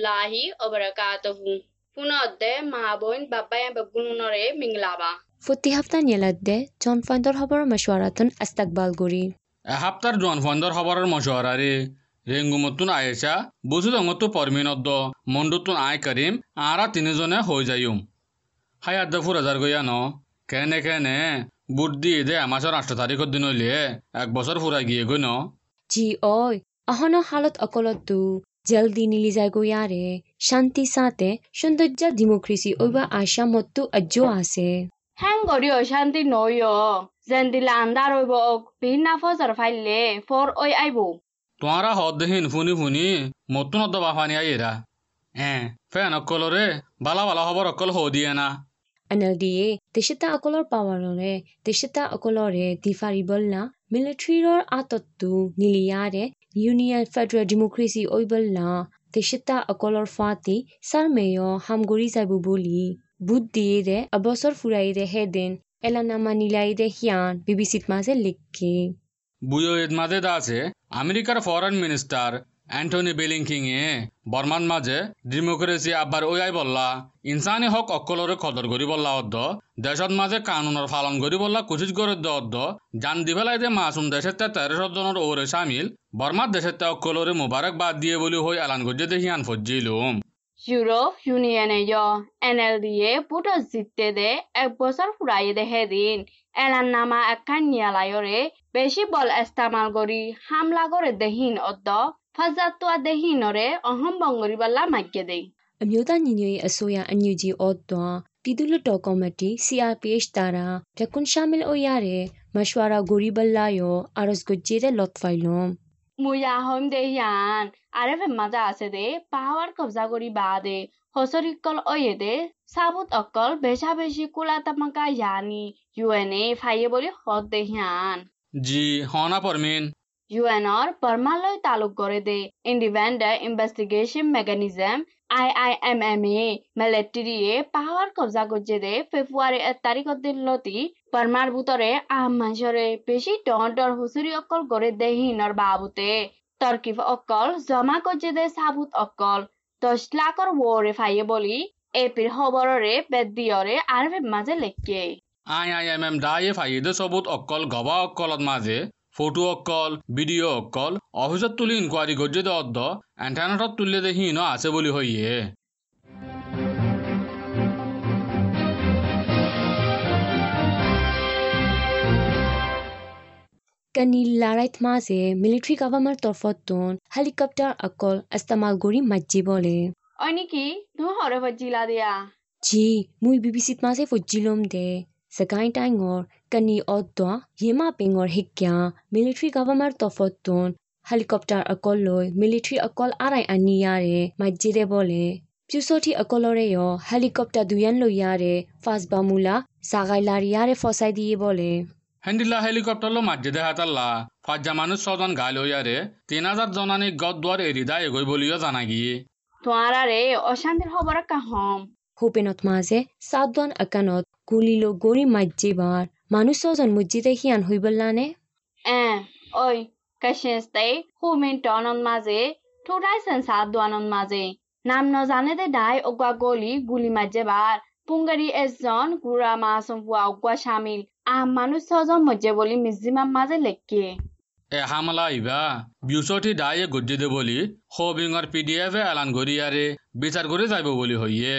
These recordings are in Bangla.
আলাইকুম ওরহামতুল্লাহি ওবরাকাতুহু পুনদ্দে মা বোন বাবাই বাগুনরে মিংলাবা ফুটি হাফতা নিয়েলাদ্দে জন ফাইন্দর খবর মশওয়ারাতুন আস্তাকবাল গরি এসপ্তাহর জন ফন্দর খবরের মশওয়ারারে রেঙ্গুমতুন আয়েশা বুঝু দঙ্গতু পরমিনদ্দ মন্ডুতুন আয় করিম আরা তিনজনে হয়ে যাইম হায়াত দফুর হাজার গইয়া ন কেনে কেনে বুট দিয়ে দে আমাসর আষ্ট তারিখের দিন হইলে এক বছর ফুরা গিয়ে গই ন জি ওই অহন হালত অকলতু জলদি নিলি যায় গয়ারে শান্তি সাথে সৌন্দর্য ডেমোক্রেসি ওইবা আশা মত্তু আজ্জো আছে হ্যাং গরি অশান্তি নইয় জেন্দিলা আন্দার হইব বিনা ফজর ফাইলে ফর ওই আইব তোমারা হদ দেহিন ফুনি ফুনি মতুন অদ্দ বাফানি আইয়েরা হ্যাঁ ফেন অকলরে বালা বালা খবর অকল হো দিয়ে না NLDA দেশতা অকলৰ পাৱাৰৰে দেশতা অকলৰে দিফাৰিবলনা মিলিটাৰীৰৰ আতত্তু নিলিয়াৰে ইউনিয়ন ফেডাৰেল ডেমক্ৰেসি ঐবলনা দেশতা অকলৰ ফাটি চাৰমেয় হামগুৰি যাব বুলি বুধ দিয়ে অবছৰ ফুৰাইৰে হেদিন এলানামা নিলাইৰে হিয়ান বিবিচিত মাজে লিখকে বুয়ো এদ মাঝে আছে আমেরিকার ফরেন মিনিস্টার অ্যান্টনি বেলিংকিং এ বর্মান মাঝে ডেমোক্রেসি আব্বার ওয়াই বললা, ইনসানি হক অকলরে কদর করি বললা অদ্দ, দেশত মাঝে কানুনের পালন করি বললা কুচিত করে অদ্দ, জান দি ফেলাই দে মাসুম দেশের তে তেরোশো জনের ওরে সামিল, বর্মার দেশের তে অকলরে মুবারক বাদ দিয়ে বলি হই এলান করছে দেখি আন ফজ্জিলুম। ইউরোপ ইউনিয়নে এনএলডিএ পুটো জিততে দে এক বছর ফুরাইয়ে দে হেদিন। এলান নামা একখান নিয়ালায়রে বেশি বল এস্তামাল করি, হামলা করে দেহিন অদ্দ। ফাজাতুয়া দেহিনরে অহম বঙ্গরি বাল্লা মাইকে দেই အမျိုးသားညီညွတ်ရေးအစိုးရအန်ယူဂျီအော့တွန်ပြည်သူ့လွှတ်တော်ကော်မတီ CRPH တာရာတကွန်ရှာမီလ်အိုရတဲ့မရှဝါရာဂိုရီဘလာယောအာရစ်ကိုဂျေတဲ့လော့ဖိုင်လွန် মুয়া হোম দেহিয়ান আরে ফে মাজা আছে দে পাহাড় কবজা করি বাদে হসরিকল ওয়ে দে সাবুত অকল বেশা বেশি কুলা তামাকা ইয়ানি ইউএনএ ফাইয়ে বলি হদ দেহিয়ান জি হনা পরমিন তালুক করে দে ইন্ডিপেন্ডেন্ট ইনভেস্টিগেশন মেকানিজম আইআইএমএমএ মিলিটারিয়ে পাহাড় কবজা করছে দে ফেব্রুয়ারি এক তারিখত দিন লতি বর্মার ভিতরে আহমাসরে বেশি ডর হুসুরি অকল করে দে হিনর বাবুতে তর্কিফ অকল জমা করছে দে সাবুত অকল দশ লাখর ওরে ফাইয়ে বলি এপির খবররে বেদিয়রে আর মাঝে লেখকে আই আই এম এম দায়ে ফাইদে সবুত অকল গবা অকলত মাঝে ফটো অকল ভিডিও অকল অফিসত তুলি ইনকোয়ারি গজ্জে দে অদ্দ ইন্টারনেটত তুললে দেখি ন আছে বলি হইয়ে কানি লাৰাইত মাজে মিলিটাৰী গভৰ্ণমেণ্ট তৰফতোন হেলিকপ্টাৰ অকল ইস্তেমাল কৰি মাজি বলে ওই নাকি তুমি হরে ফজিলা দিয়া জি মুই বিবিচিত মাজে ফজিলম দে টাইঙৰ কানি অদ্দ হিমা পিঙৰ শিক্যা মিলিটাৰী গভৰ্ণমেণ্ট তৰফতোন হেলিকপ্টাৰ অকল লৈ মিলিটাৰী অকল আৰাই আনি ইয়াৰে মাজিৰে বলে পিছতি অকলৰে য় হেলিকপ্টাৰ দুয়ান লৈ ইয়াৰে ফাৰ্ষ্ট বামুলা জাগাই লাৰি ইয়াৰে ফচাই দিয়ে বলে হেন্ডিলা হেলিকপ্টারলো মাঝে দেখা তাল্লা ফাজ্জা মানুষ ছজন গাইল হইয়ারে তিন হাজার জনানি গদ দুয়ার এরিদা এগোই বলিও জানা গিয়ে তোমার আরে অশান্তির খবর কাহম হোপেনত মাজে সাতদান একানত গুলিলো গৰি মাজ্জিবাৰ মানুহ ছজন মছজিদে সিয়ান হৈ বললানে? এ ওই কাশেস্তে হুমিন টনন মাঝে ঠোঁটাই সেন্সার দোয়ানন মাঝে নাম ন জানে দে ডাই ওগা গলি গুলি মাঝে বার পুঙ্গারি এজন গুড়া মাসম ফুয়া ওগা শামিল আহ মানুষ ছজন মজ্জে বলি মিজিমাম মাঝে লেখকে। এ হামলা ইবা বিউচটি দায়ে গজ্জি দে বলি হবিঙর পিডিএফ এ এলান গরিয়ারে বিচার করে যাইব বলি হইয়ে।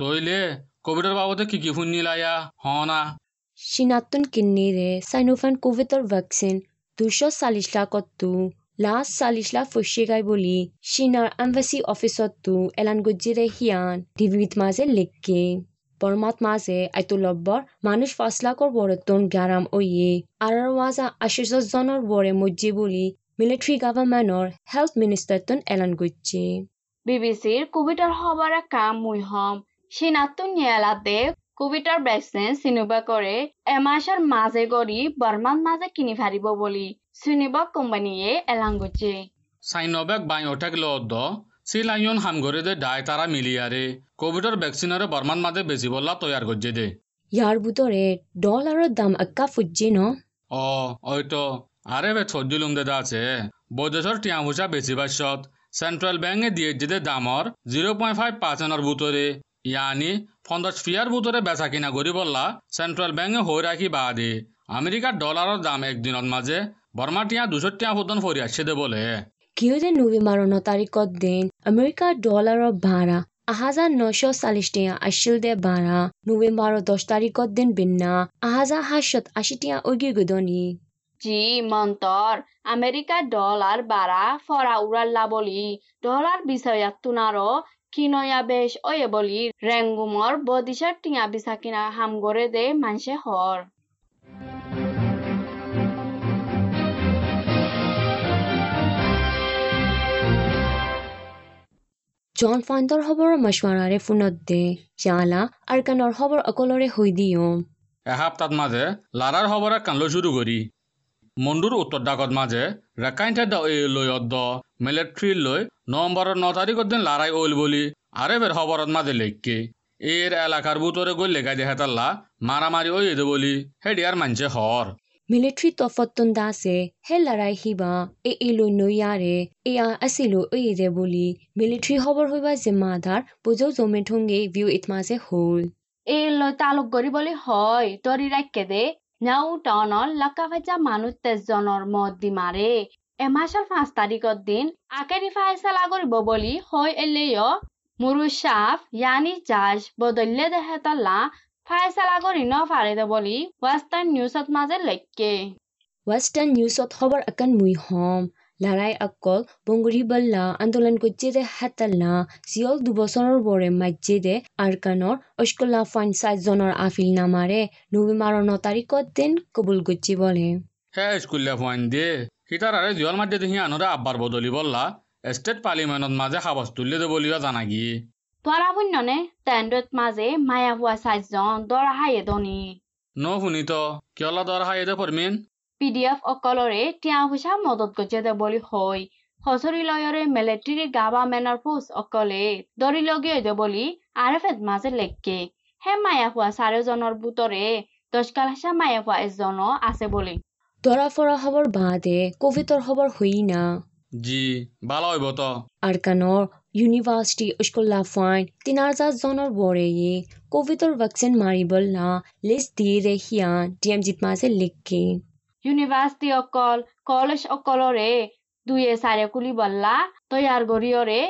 তইলে কোভিডৰ বাবদে কি কি শুনিলায়া হনা চিনাতন কিন্নিৰে চাইনোফান কোভিডৰ ভেকচিন দুশ চাল্লিছ লাখতো লাষ্ট চাল্লিছ লাখ ফচিগাই বুলি চীনৰ এম্বাচি অফিচতো এলান গজ্জিৰে সিয়ান টিভিত মাজে লিখকে। বৰ্মাত মাজে আইতো লব্বৰ মানুষ পাঁচ লাখৰ বৰতন গাৰাম অয়ে আৰু ৱাজা আশীষ জনৰ বৰে মজ্জি বুলি মিলিটাৰী গভৰ্ণমেণ্টৰ হেল্থ মিনিষ্টাৰতন এলান গজ্জি। বিবিসির কোভিডর খবর কাম মুই হম। সিনাতুন নিয়ালাতে কোভিডর ভ্যাকসিন চিনিব করে এমাসর মাঝে গড়ি বর্মান মাঝে কিনি ফারিব বলি চিনিব কোম্পানিয়ে এলাং গছে চাইনবেক বাই অটেক লদ্দ চিলাইন হামগরে দে দায় তারা মিলিয়ারে কোভিডৰ ভেকচিনৰে বৰ্মান মাঝে বেছি বল্লা তৈয়াৰ গজ্জে দে। ইয়াৰ ভিতৰে ডলাৰৰ দাম একা ফুজি ন? অ হয়তো আরে বে ছজ্জুলুম দেদা আছে। বৈদেশৰ টিয়া ভুষা বেছি বাস্যত সেন্ট্রাল ব্যাংকে দিয়ে যেতে দামর জিরো পয়েন্ট ফাইভ পার্সেন্টের ভিতরে ইয়ানি পঞ্চাশ ফিয়ার ভিতরে বেচা কিনা করি বললা সেন্ট্রাল ব্যাংকে হয়ে রাখি বাদে আমেরিকার ডলারের দাম একদিনের মাঝে বর্মা টিয়া দুশো টিয়া পতন ফরি আসছে দে বলে ন তাৰিখত দিন আমেৰিকাৰ ডলাৰৰ ভাড়া আহাজাৰ নশ চাল্লিছ টিয়া আছিল দে ভাড়া নৱেম্বৰৰ দহ তাৰিখত দিন বিন্না আহাজাৰ সাতশত আশী টিয়া অগি গদনি জি মন্তর আমেরিকা ডলার বাড়া ফরা উড়াল্লা বলি ডলার বিষয়াত তুনারো কিনয়া বেশ ওয়ে বলি রেঙ্গুমর বদিশার টিয়া বিসা কিনা হাম গড়ে দে মানসে হর জন ফাণ্ডৰ খবৰৰ মছৱাৰাৰে ফোনত দে জালা আৰকানৰ খবৰ অকলৰে হৈ দিয়ম এসপ্তাহত মাঝে লারার খবর কানলো শুরু করি মন্ডুর উত্তর ডাকত মাঝে রেকাইন ঠেদা এই লই অদ্দ মিলিটারি লই নভেম্বরের ন তারিখত দিন লড়াই ওল বলি আরে বের খবরত মাঝে লেখকে এর এলাকার ভিতরে গই লেখাই দেখে তাল্লা মারামারি ওই দে বলি হেডি আর মানছে হর মিলিটাৰী তফতন দাসে হে লৰাই সিবা এ ইলৈ নৈয়াৰে এয়া আছিলো এইৰে বুলি মিলিটাৰী খবৰ হইবা জিম্মাদাৰ বুজৌ জমেঠুংগে ভিউ ইতমাজে হ'ল। এই লই তালুক গড়ি বলি হয় তরি রাখকে দে। নাও টাউনর লাক্কা মানুষ তেজজনের মত দি মারে এ পাঁচ তাৰিখৰ দিন আকেরি ফাইসালা করিব বলি এলেয় মুরু সাফ ইয়ানি জাজ বদললে দেহে তাল্লা ফাইসালা করি ন ফারে দে বলি ওয়েস্টার্ন নিউজত মাঝে লেখকে ৱেষ্টাৰ্ণ নিউজত খবৰ আকান মুই হম লৰাই অকল বংগুৰি বল্লা আন্দোলন গজ্জেদে হাতাল্লা জিয়ল দুবছৰৰ বৰে মাজ্জেদে আৰকানৰ অস্কলা পঞ্চায়তজনৰ আফিল নামাৰে। নৱেম্বৰৰ ন তাৰিখত দিন কবুল গজ্জি বলে। হে স্কুলে পয়েন্ট দিয়ে হিতার আরে জিওল মাঠে দেখি আনরে আব্বার বদলি বললা। স্টেট পার্লিমেন্টত মাঝে সাবাস তুললে দে বলিও জানা গিয়ে তোরা পুণ্যনে তেন্ডত মাঝে মায়া হুয়া সাইজন দরা হাইয়ে দনি ন শুনি তো কিয়লা দর হাই দে পরমিন পিডিএফ অকলৰে তিয়া পইচা মদত দে বুলি হয় হচৰি লয়ৰে মিলিটাৰী গাভামেনৰ পোষ্ট অকলে দৰি লগে দে বুলি আৰ এফ মাজে লেখকে। হে মায়া হোৱা চাৰিজনৰ বুটৰে দহকাল হেঁচা মায়া হোৱা এজনো আছে বুলি। দৰা ফৰা খবৰ বাদে কভিডৰ খবৰ হই না। জি ভালো হইব তো। আৰকানৰ ইউনিভাৰ্চিটি স্কুলা ফাইন তিন হাজাৰজনৰ বৰেয়ে কভিডৰ ভেকচিন মাৰিবলা লিষ্ট দিয়ে দে সিয়ান ডি এম জিত মাজে লিখকে। ইউনিভাৰ্চিটি অকল কলেজ অকলৰে দুয়ে চাৰে কুলি বল্লা তৈয়াৰ গৰিয়ৰে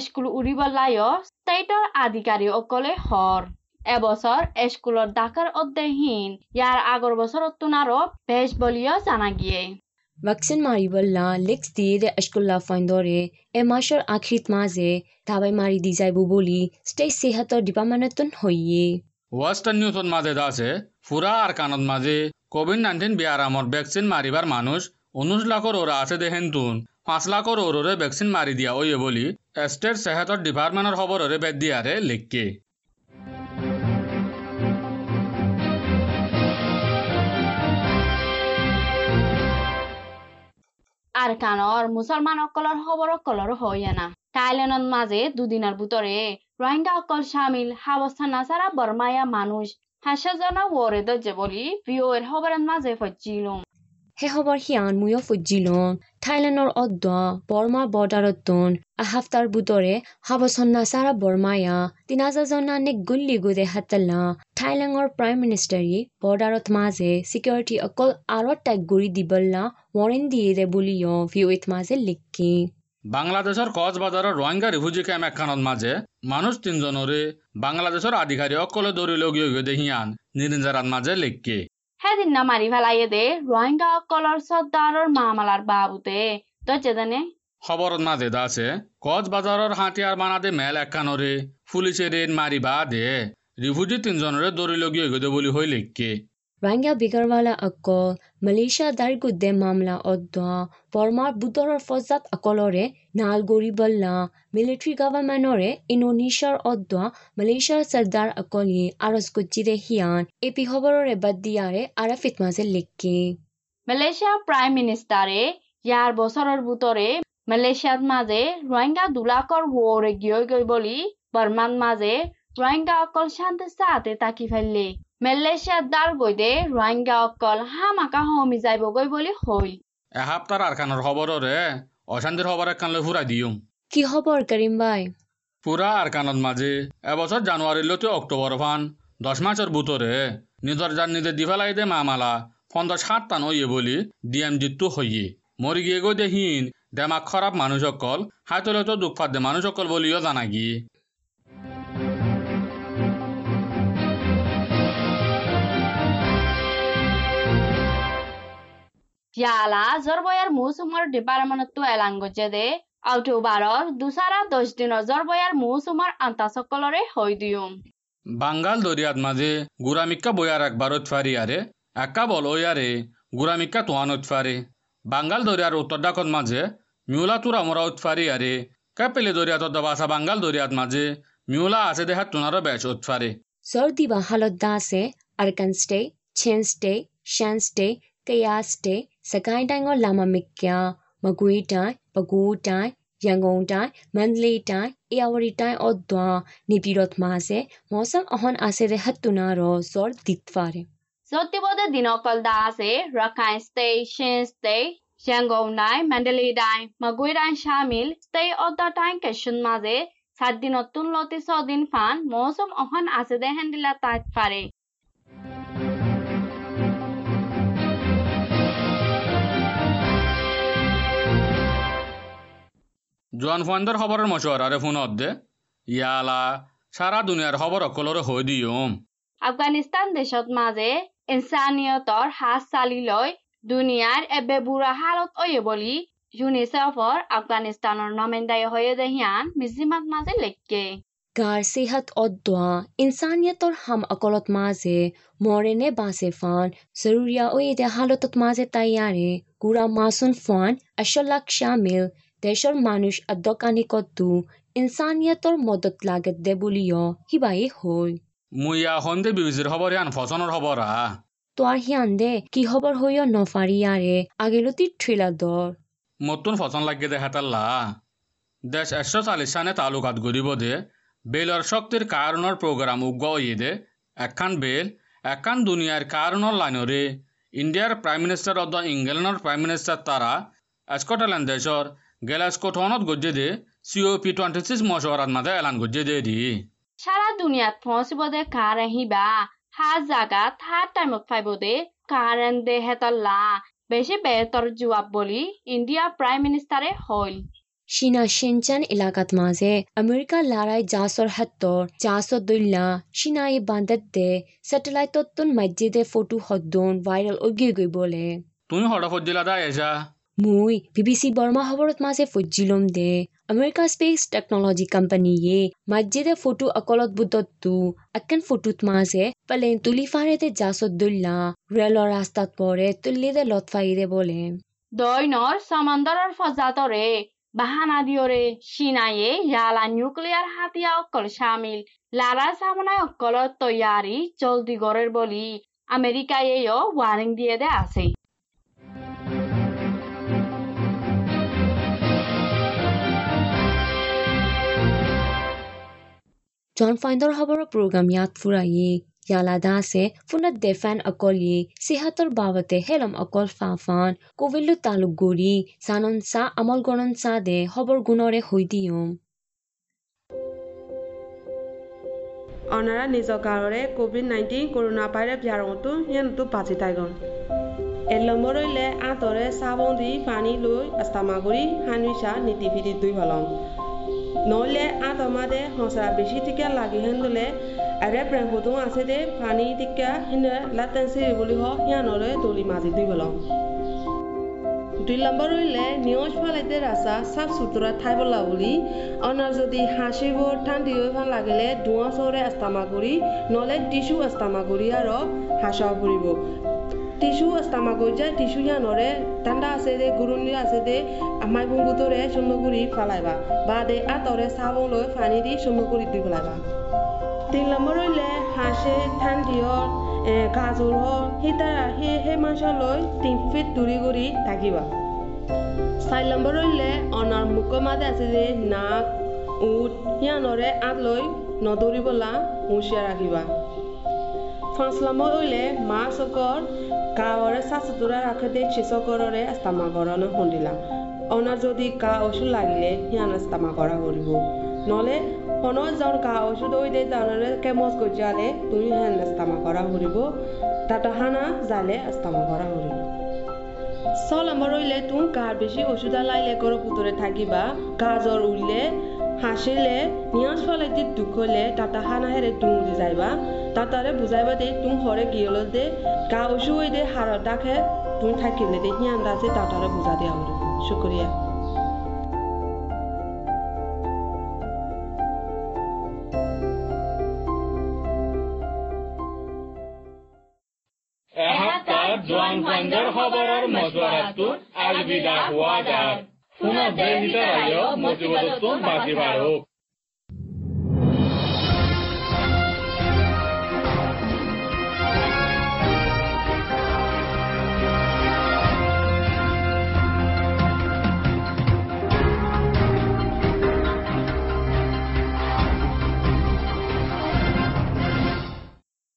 স্কুল উৰি বল্লায় ষ্টেটৰ আধিকাৰী অকলে হৰ। এবছৰ স্কুলৰ ডাকাৰ অধ্যয়হীন ইয়াৰ আগৰ বছৰত তোনাৰো বেজ বলিও জানা গিয়ে। ভেকচিন মাৰিবলা লিষ্ট দিয়ে দে স্কুলা ফাইণ্ডৰে এমাহৰ আখিত মাজে ধাবাই মাৰি দি যাইব বুলি ষ্টেট সেহাতৰ ডিপাৰ্টমেণ্টত হইয়ে। ওয়েস্টার্ন নিউজত মাঝে আছে ফুরা আর কানত মাঝে কোভিড নাইন্টিন বিয়ারামর ভ্যাকসিন মারিবার মানুষ উনিশ লাখর ওরা আছে দেখেন তুন পাঁচ লাখর ওরে ভ্যাকসিন মারি দিয়া ওয়ে বলি স্টেট সেহাতর ডিপার্টমেন্টের খবরের বেদ দিয়ারে লিখকে আর কানৰ মুছলমানসকলৰ খবৰসকলৰ হয় না থাইলেণ্ডৰ মাজে দুদিনৰ ভিতৰে রোহিঙ্গাসকল সামিল সাবস্থান নাচারা বর্মায়া মানুষ। 하샤자나 워레다 제볼이 비오엘 허버란 마제 포지롱 হে খবৰ সিয়ান মুয় থাইলেণ্ডৰ অদ্দ বৰ্মা বৰ্ডাৰত তোন আহাফতাৰ বুটৰে হাবচন্না চাৰা বৰ্মায়া তিনাজাজনা নে গুল্লি গুদে হাতালা থাইলেণ্ডৰ প্ৰাইম মিনিষ্টাৰী বৰ্ডাৰত মাজে ছিকিউৰিটি অকল আঁৰত তাইক গুৰি দিবলা ৱৰেণ্ট দিয়ে দে বুলিঅ ভিউ মাজে লিখি বাংলাদেশের কক্সবাজারের রোহিঙ্গা রিফিউজি ক্যাম্প একখানত মাঝে মানুষ তিনজনরে বাংলাদেশের আধিকারী অকলে দৌড়ি লগিয়ে গিয়ে দেখিয়ান নিরিঞ্জারাত মাঝে লিখকে। সেদিন না মারি ফেলাইয়ে দে রোহিঙ্গাসকলৰ সর্দাৰৰ মামালার বাবুতে। দজ্জে দেনে খবরত মাঝে আছে কক্সবাজারের হাতিয়ার বানাদে মেল একখানরে পুলিশে রেড মারিবা দে। রিফিউজি তিনজনরে দৌড়ি লগিয়ে গিয়ে বলি হই লিখকে। Ranga Bigarwala অকল মালয়েছিয়া দাৰ গুদ্দে মামলা অধ্য বৰ্মাৰ বুটৰৰ ফজাত অকলৰে নাল গৰিবল্লা। মিলিটাৰী গভৰ্ণমেণ্টৰে ইনোনিছিয়াৰ অধ্য মালয়েছিয়াৰ চৰ্দাৰ অকলিয়ে আৰজগুজিৰে হিয়ান। এই পি খবৰৰে বাদ দিয়াৰে আৰাফিত মাজে লিখকে। মালয়েছিয়াৰ প্ৰাইম মিনিষ্টাৰে ইয়াৰ বছৰৰ বুটৰে মালয়েছিয়াত মাজে ৰোহিংগা দুলাকৰ ৱৰে গিয় গৈ বুলি বৰ্মাৰ মাজে ৰোহিংগা অকল শান্তি হাতে তাকি ফেললি মালয়েছিয়াত দাৰ গৈ দে রোহিঙ্গা অকল হামাকা হমি যাইব গৈ বুলি হই এসপ্তাহ আরখানোর খবররে অশান্তির খবর একখান লই ফুরাই দিউম কি খবৰ করিম ভাই পুরা আরকানত মাঝে এবছর জানুয়ারিলতে অক্টোবর ফান দশ মাসের ভিতরে নিজর যার নিজে দিফালাই দে মামালা পঞ্চাশ সাত টান হইয়ে বলি ডিএম জিত্তু হইয়ে মরি গিয়ে গো দেহিন দেমাক খারাপ মানুষ সকল হাতলে তো দুঃখ ফাঁদে মানুষ সকল বলিও জানা গিয়ে ইয়ালা জরবয়ার মৌসুমৰ ডিপাৰ্টমেণ্টটো এলান কৰিছে যে অক্টোবৰৰ দুচাৰা দহ দিনৰ জৰবয়াৰ মৌসুমৰ আন্তাসকলৰে হৈ দিওঁ বাঙ্গাল দরিয়াত মাঝে গুরামিক্কা বয়ার একবার উৎফারি আরে একা বল ওয়ারে গুরামিক্কা তোয়ান উৎফারি বাঙ্গাল দরিয়ার উত্তর ডাকত মাঝে মিউলা তুরা মোরা উৎফারি আরে কাপেলে দরিয়াত দবাসা বাঙ্গাল দরিয়াত মাঝে মিউলা আছে দেহাত তুনারও বেশ উৎফারি জর্দি বা হালত দাসে Arakan state Chin state Shan state Kayah state সকাই time Lama মিক্যা মগুই tie পগু tie ရန်ကုန်တိုင်းမန္တလေးတိုင်းအေရဝတီတိုင်းအော့ဒွာနေပြည်တော်မှာစေမော်ဆမ်အဟွန်အာဆေတဲ့ဟတ်တူနာရောဇော်ဒီဖာရ Zotibote dinokol da ase Rakhine State, Shin State, Yangon Dai, Mandalay Dai, Magui Dai Shamil, State of the Time Kashun Maze, সাত দিন নতুন লতি ছদিন ফান মৌসুম অহন আছে দে হেন্দিলা তাইত পারে জোয়ান ফুয়ানদের খবরের মশওয়ার আরে ফোন দে। ইয়ালা সারা দুনিয়ার খবর অকলরে হৈ দিয়ম। আফগানিস্তান দেশত মাঝে ইনসানিয়তর হাত চালি লৈ দুনিয়ার এবে বুড়া হালত অয়ে বলি ইউনিসেফর আফগানিস্তানের নমেন্দায় হয়ে দেহিয়ান মিজিমাত মাঝে লেখকে। গাৰ সেহত অদ্দোৱা ইনচানিয়তৰ হাম অকলত মাজে মৰেনে বাছে ফান জৰুৰীয়া ঐ এতিয়া হালতত মাজে তাইয়াৰে গুৰা মাছুন ফান আশলাক শামিল দেশৰ মানুষ আদকানি কদ্দু ইনচানিয়তৰ মদত লাগত দে বুলিও সিবাই হল মুইয়া সন্দে বিবিজির খবর ইয়ান ফসনের খবর আ। তোৰ সিয়ান দে কি খবৰ হৈয় নফাৰিয়াৰে আগেলতি থ্ৰিলা দৰ। মতুন ফসন লাগিয়ে দে হেতাল্লা। দেশ একশো চাল্লিশ সানে তালুকাত গরিব দে বেলর শক্তির কারণর প্রোগ্রাম উগ্গ ইয়ে দে একখান বেল একখান দুনিয়ার কারণর লাইনরে ইন্ডিয়ার প্রাইম মিনিস্টার অদ ইংল্যান্ডর প্রাইম মিনিস্টার তারা স্কটল্যান্ড দেশর গেলাস্কোটনত গজ্জে দে C O P twenty six মশওয়ারাত মাঝে এলান গজ্জে দে দি। সারা দুনিয়াত পৌঁছিব দে কার আহিবা হাত জাগাত হাত টাইমত ফাইব দে কারেন দে হেতল্লা বেশি বেহতর জবাব বলি ইন্ডিয়া প্রাইম মিনিস্টারে হইল। চীনা শ্বিনচান এলাকাত মাজে আমেৰিকা লাৰাই জাছৰ হাতৰ জাছত দৈলা চীনাই বান্ধত দে ছেটেলাইটত মাজ্জিদে ফটো সদ্দন ভাইৰেল অগি গৈ বলে। তুমি হঠাৎ ফজিলা দা এসা মুই বিবিসি বর্মা খবরত মাঝে ফজিলম দে আমেরিকা স্পেস টেকনলজি কোম্পানিয়ে মাজ্জিদে ফটো অকলত বুদ্ধতু আকেন ফটোত মাঝে পালেন তুলি ফারেতে জাছত দৈলা রেলৰ ৰাস্তাত পৰে তুলি দে লত ফাইৰে বলে দৈনর সমন্দরের ফজাতরে বাহানা দিওরে সিনায়ে ইয়ালা নিউক্লিয়ার হাতিয়া অকল শামিল লারা সামনায় অকল তৈয়ারি জলদি গড়ের বলি আমেরিকায়েও ওয়ারিং দিয়ে দে আছে John Finder habara program yat furai yala da se funa defan akol ye sehatar bavate helam akol fa fan kovillu taluk gori sanon sa amal gonon sa de haber gunore hoidiyum অনাৰা নিজৰ গাঁৱৰে কোভিড নাইণ্টিন কৰোণা ভাইৰাছ বিয়াৰটো সিহঁতো বাজি তাই গ'ল এলমৰৈলে আঁতৰে চাবন দি পানী লৈ আস্তামা কৰি সানিচা নীতি ভিতিত ধুই ভলং নইলে আতমাদে হসরা বেশি টিকা লাগি হেন্দলে আরে প্রেম হতো আছে দে, পানি টিকা হিনে লাতেন্সি বলি হ হিয়ানরে দলি মাজি দুই ভালং দুই নম্বর হইলে নিউজ ফালাইতে রাস্তা সাফ সুতরা ঠাইবলা বলি অনার যদি হাসিব ঠান্ডি হয়ে ভালো লাগিলে ধোঁয়া চৌরে আস্তামা করি নলে টিসু আস্তামা করি আর হাসা ফুরিব টিসু আস্তামা যায় টিসু জানরে ঠান্ডা আছে দে গুরুনি আছে দে আমাই বুঙ্গুতরে সুন্দরগুড়ি ফালাইবা বা দে আতরে সাবন লৈ ফানি দি সুন্দরগুড়ি দি ফেলাইবা তিন নম্বৰ হইলে হাঁসে ঠান্ডিয়র গাজর হল সিতাৰ সেই সেই মাছলৈ তিন ফিট দূৰি কৰি থাকিবা চাৰি নম্বৰ হইলে অনাৰ মুখৰ মাজে আছে যে নাক উঠ সিয়ানৰে আঁত লৈ নদৌৰিবলা হুঁচিয়াৰ ৰাখিবা পাঁচ নম্বৰ হইলে মাছকৰ গাঁৱৰে চাহ চুতুৰা ৰাখে দে চিচকৰৰে আস্তামা গৰণ খুন্দিলা অনার যদি কা ওষুধ লাগিলে, হিয়ান ইস্তামা করা করিব। নহলে হন জন কা ওষুধ ওই দে তানরে কেমস গজালে, তুমি হ্যান ইস্তামা করা করিব। তাতা হানা জালে ইস্তামা করা করিব। চল আমার রইলে তুম গার বেশি ওষুধ লাইলে করো পুতরে থাকিবা। গা জ্বর উঠলে হাসিলে নিয়াজ ফলে দি দুঃখ হলে, তাতা হানা হেরে তুম যাইবা। তাতারে বুঝাইবা দে, তুম হরে গিয়েল দে, গা ওষুধ ওই দে হার ডাকে তুমি থাকিলে দে হিয়ান দাসে তাতারে বুঝা দেওয়া হরে শুক্রিয়া। এসপ্তাহ জোৱান ফাণ্ডৰ খবৰৰ মজুৱাৰাটো আলবিদা হোৱা যাৰ পুনৰ দেহিতাৰায়ক মজিবতটো বাজি বাঢ়ক